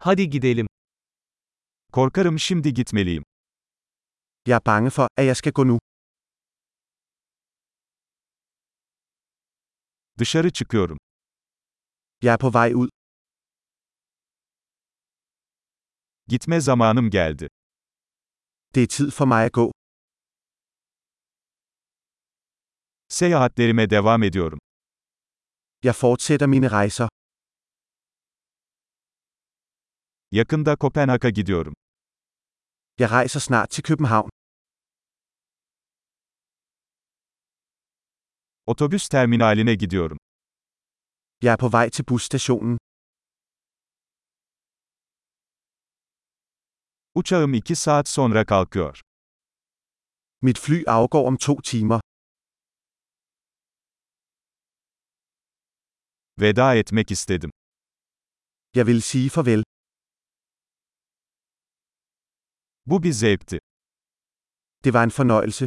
Hadi gidelim. Korkarım şimdi gitmeliyim. Jeg er bange for, at jeg skal gå nu. Dışarı çıkıyorum. Jeg er på vej ud. Gitme zamanım geldi. Det er tid for mig at gå. Seyahatlerime devam ediyorum. Jeg fortsætter mine rejser. Yakında Kopenhag'a gidiyorum. Jeg rejser snart til København. Otobüs terminaline gidiyorum. Jeg er på vej til busstationen. Uçağım 2 saat sonra kalkıyor. Mit fly afgår om to timer. Veda etmek istedim. Jeg vil sige farvel. Bu bir zevkti. Det var en fornøjelse.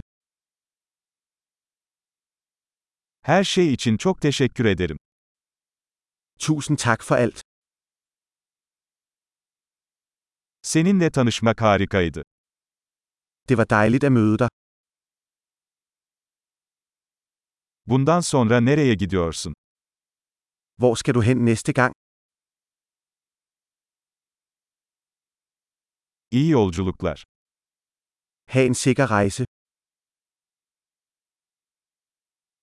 Her şey için çok teşekkür ederim. Tusind tak for alt. Seninle tanışmak harikaydı. Det var dejligt at møde dig. Bundan sonra nereye gidiyorsun? Hvor skal du hen næste gang? İyi yolculuklar. Ha en sikker rejse.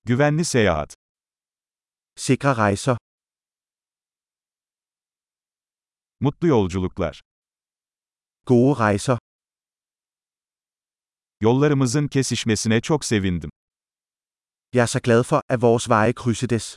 Güvenli seyahat. Sikre rejser. Mutlu yolculuklar. Gode rejser. Yollarımızın kesişmesine çok sevindim. Jeg er så glad for, at vores veje krydsedes.